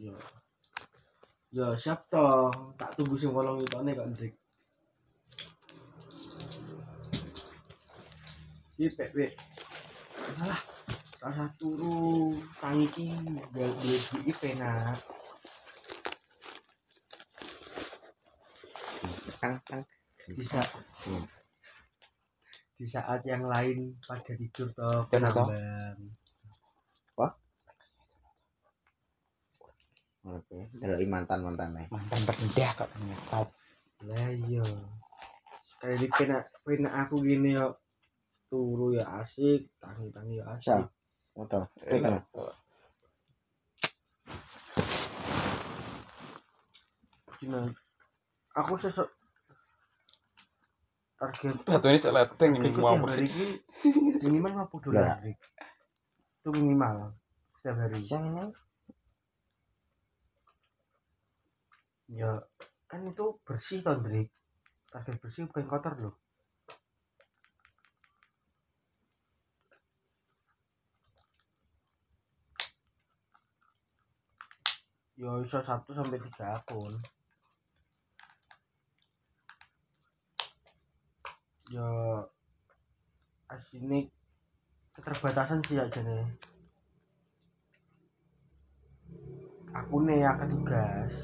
Yo. Yo siap toh. Tak tunggu sing wolong itone kok Ndrik. Iki pek pek. Salah. Rasa turu tangi ki bel duit iki penak. Tang tang. Di saat Hmm. di saat yang lain pada tidur toh Dan Oke, delok mantan-mantan nih. mantan terendah kok top Lah iya. Sekali di penak penak aku gini yo turu ya asik, tangi-tangi ya asik. Motor. enak Gimana? Aku sesok target batu ini seleteng ini mau hari ini minimal 50 dolar Rik. itu minimal setiap hari Yang ini ya kan itu bersih toh Drik target bersih bukan kotor loh. Ya iso satu sampai tiga akun. Ya asini keterbatasan sih aja nih aku nih akan tugas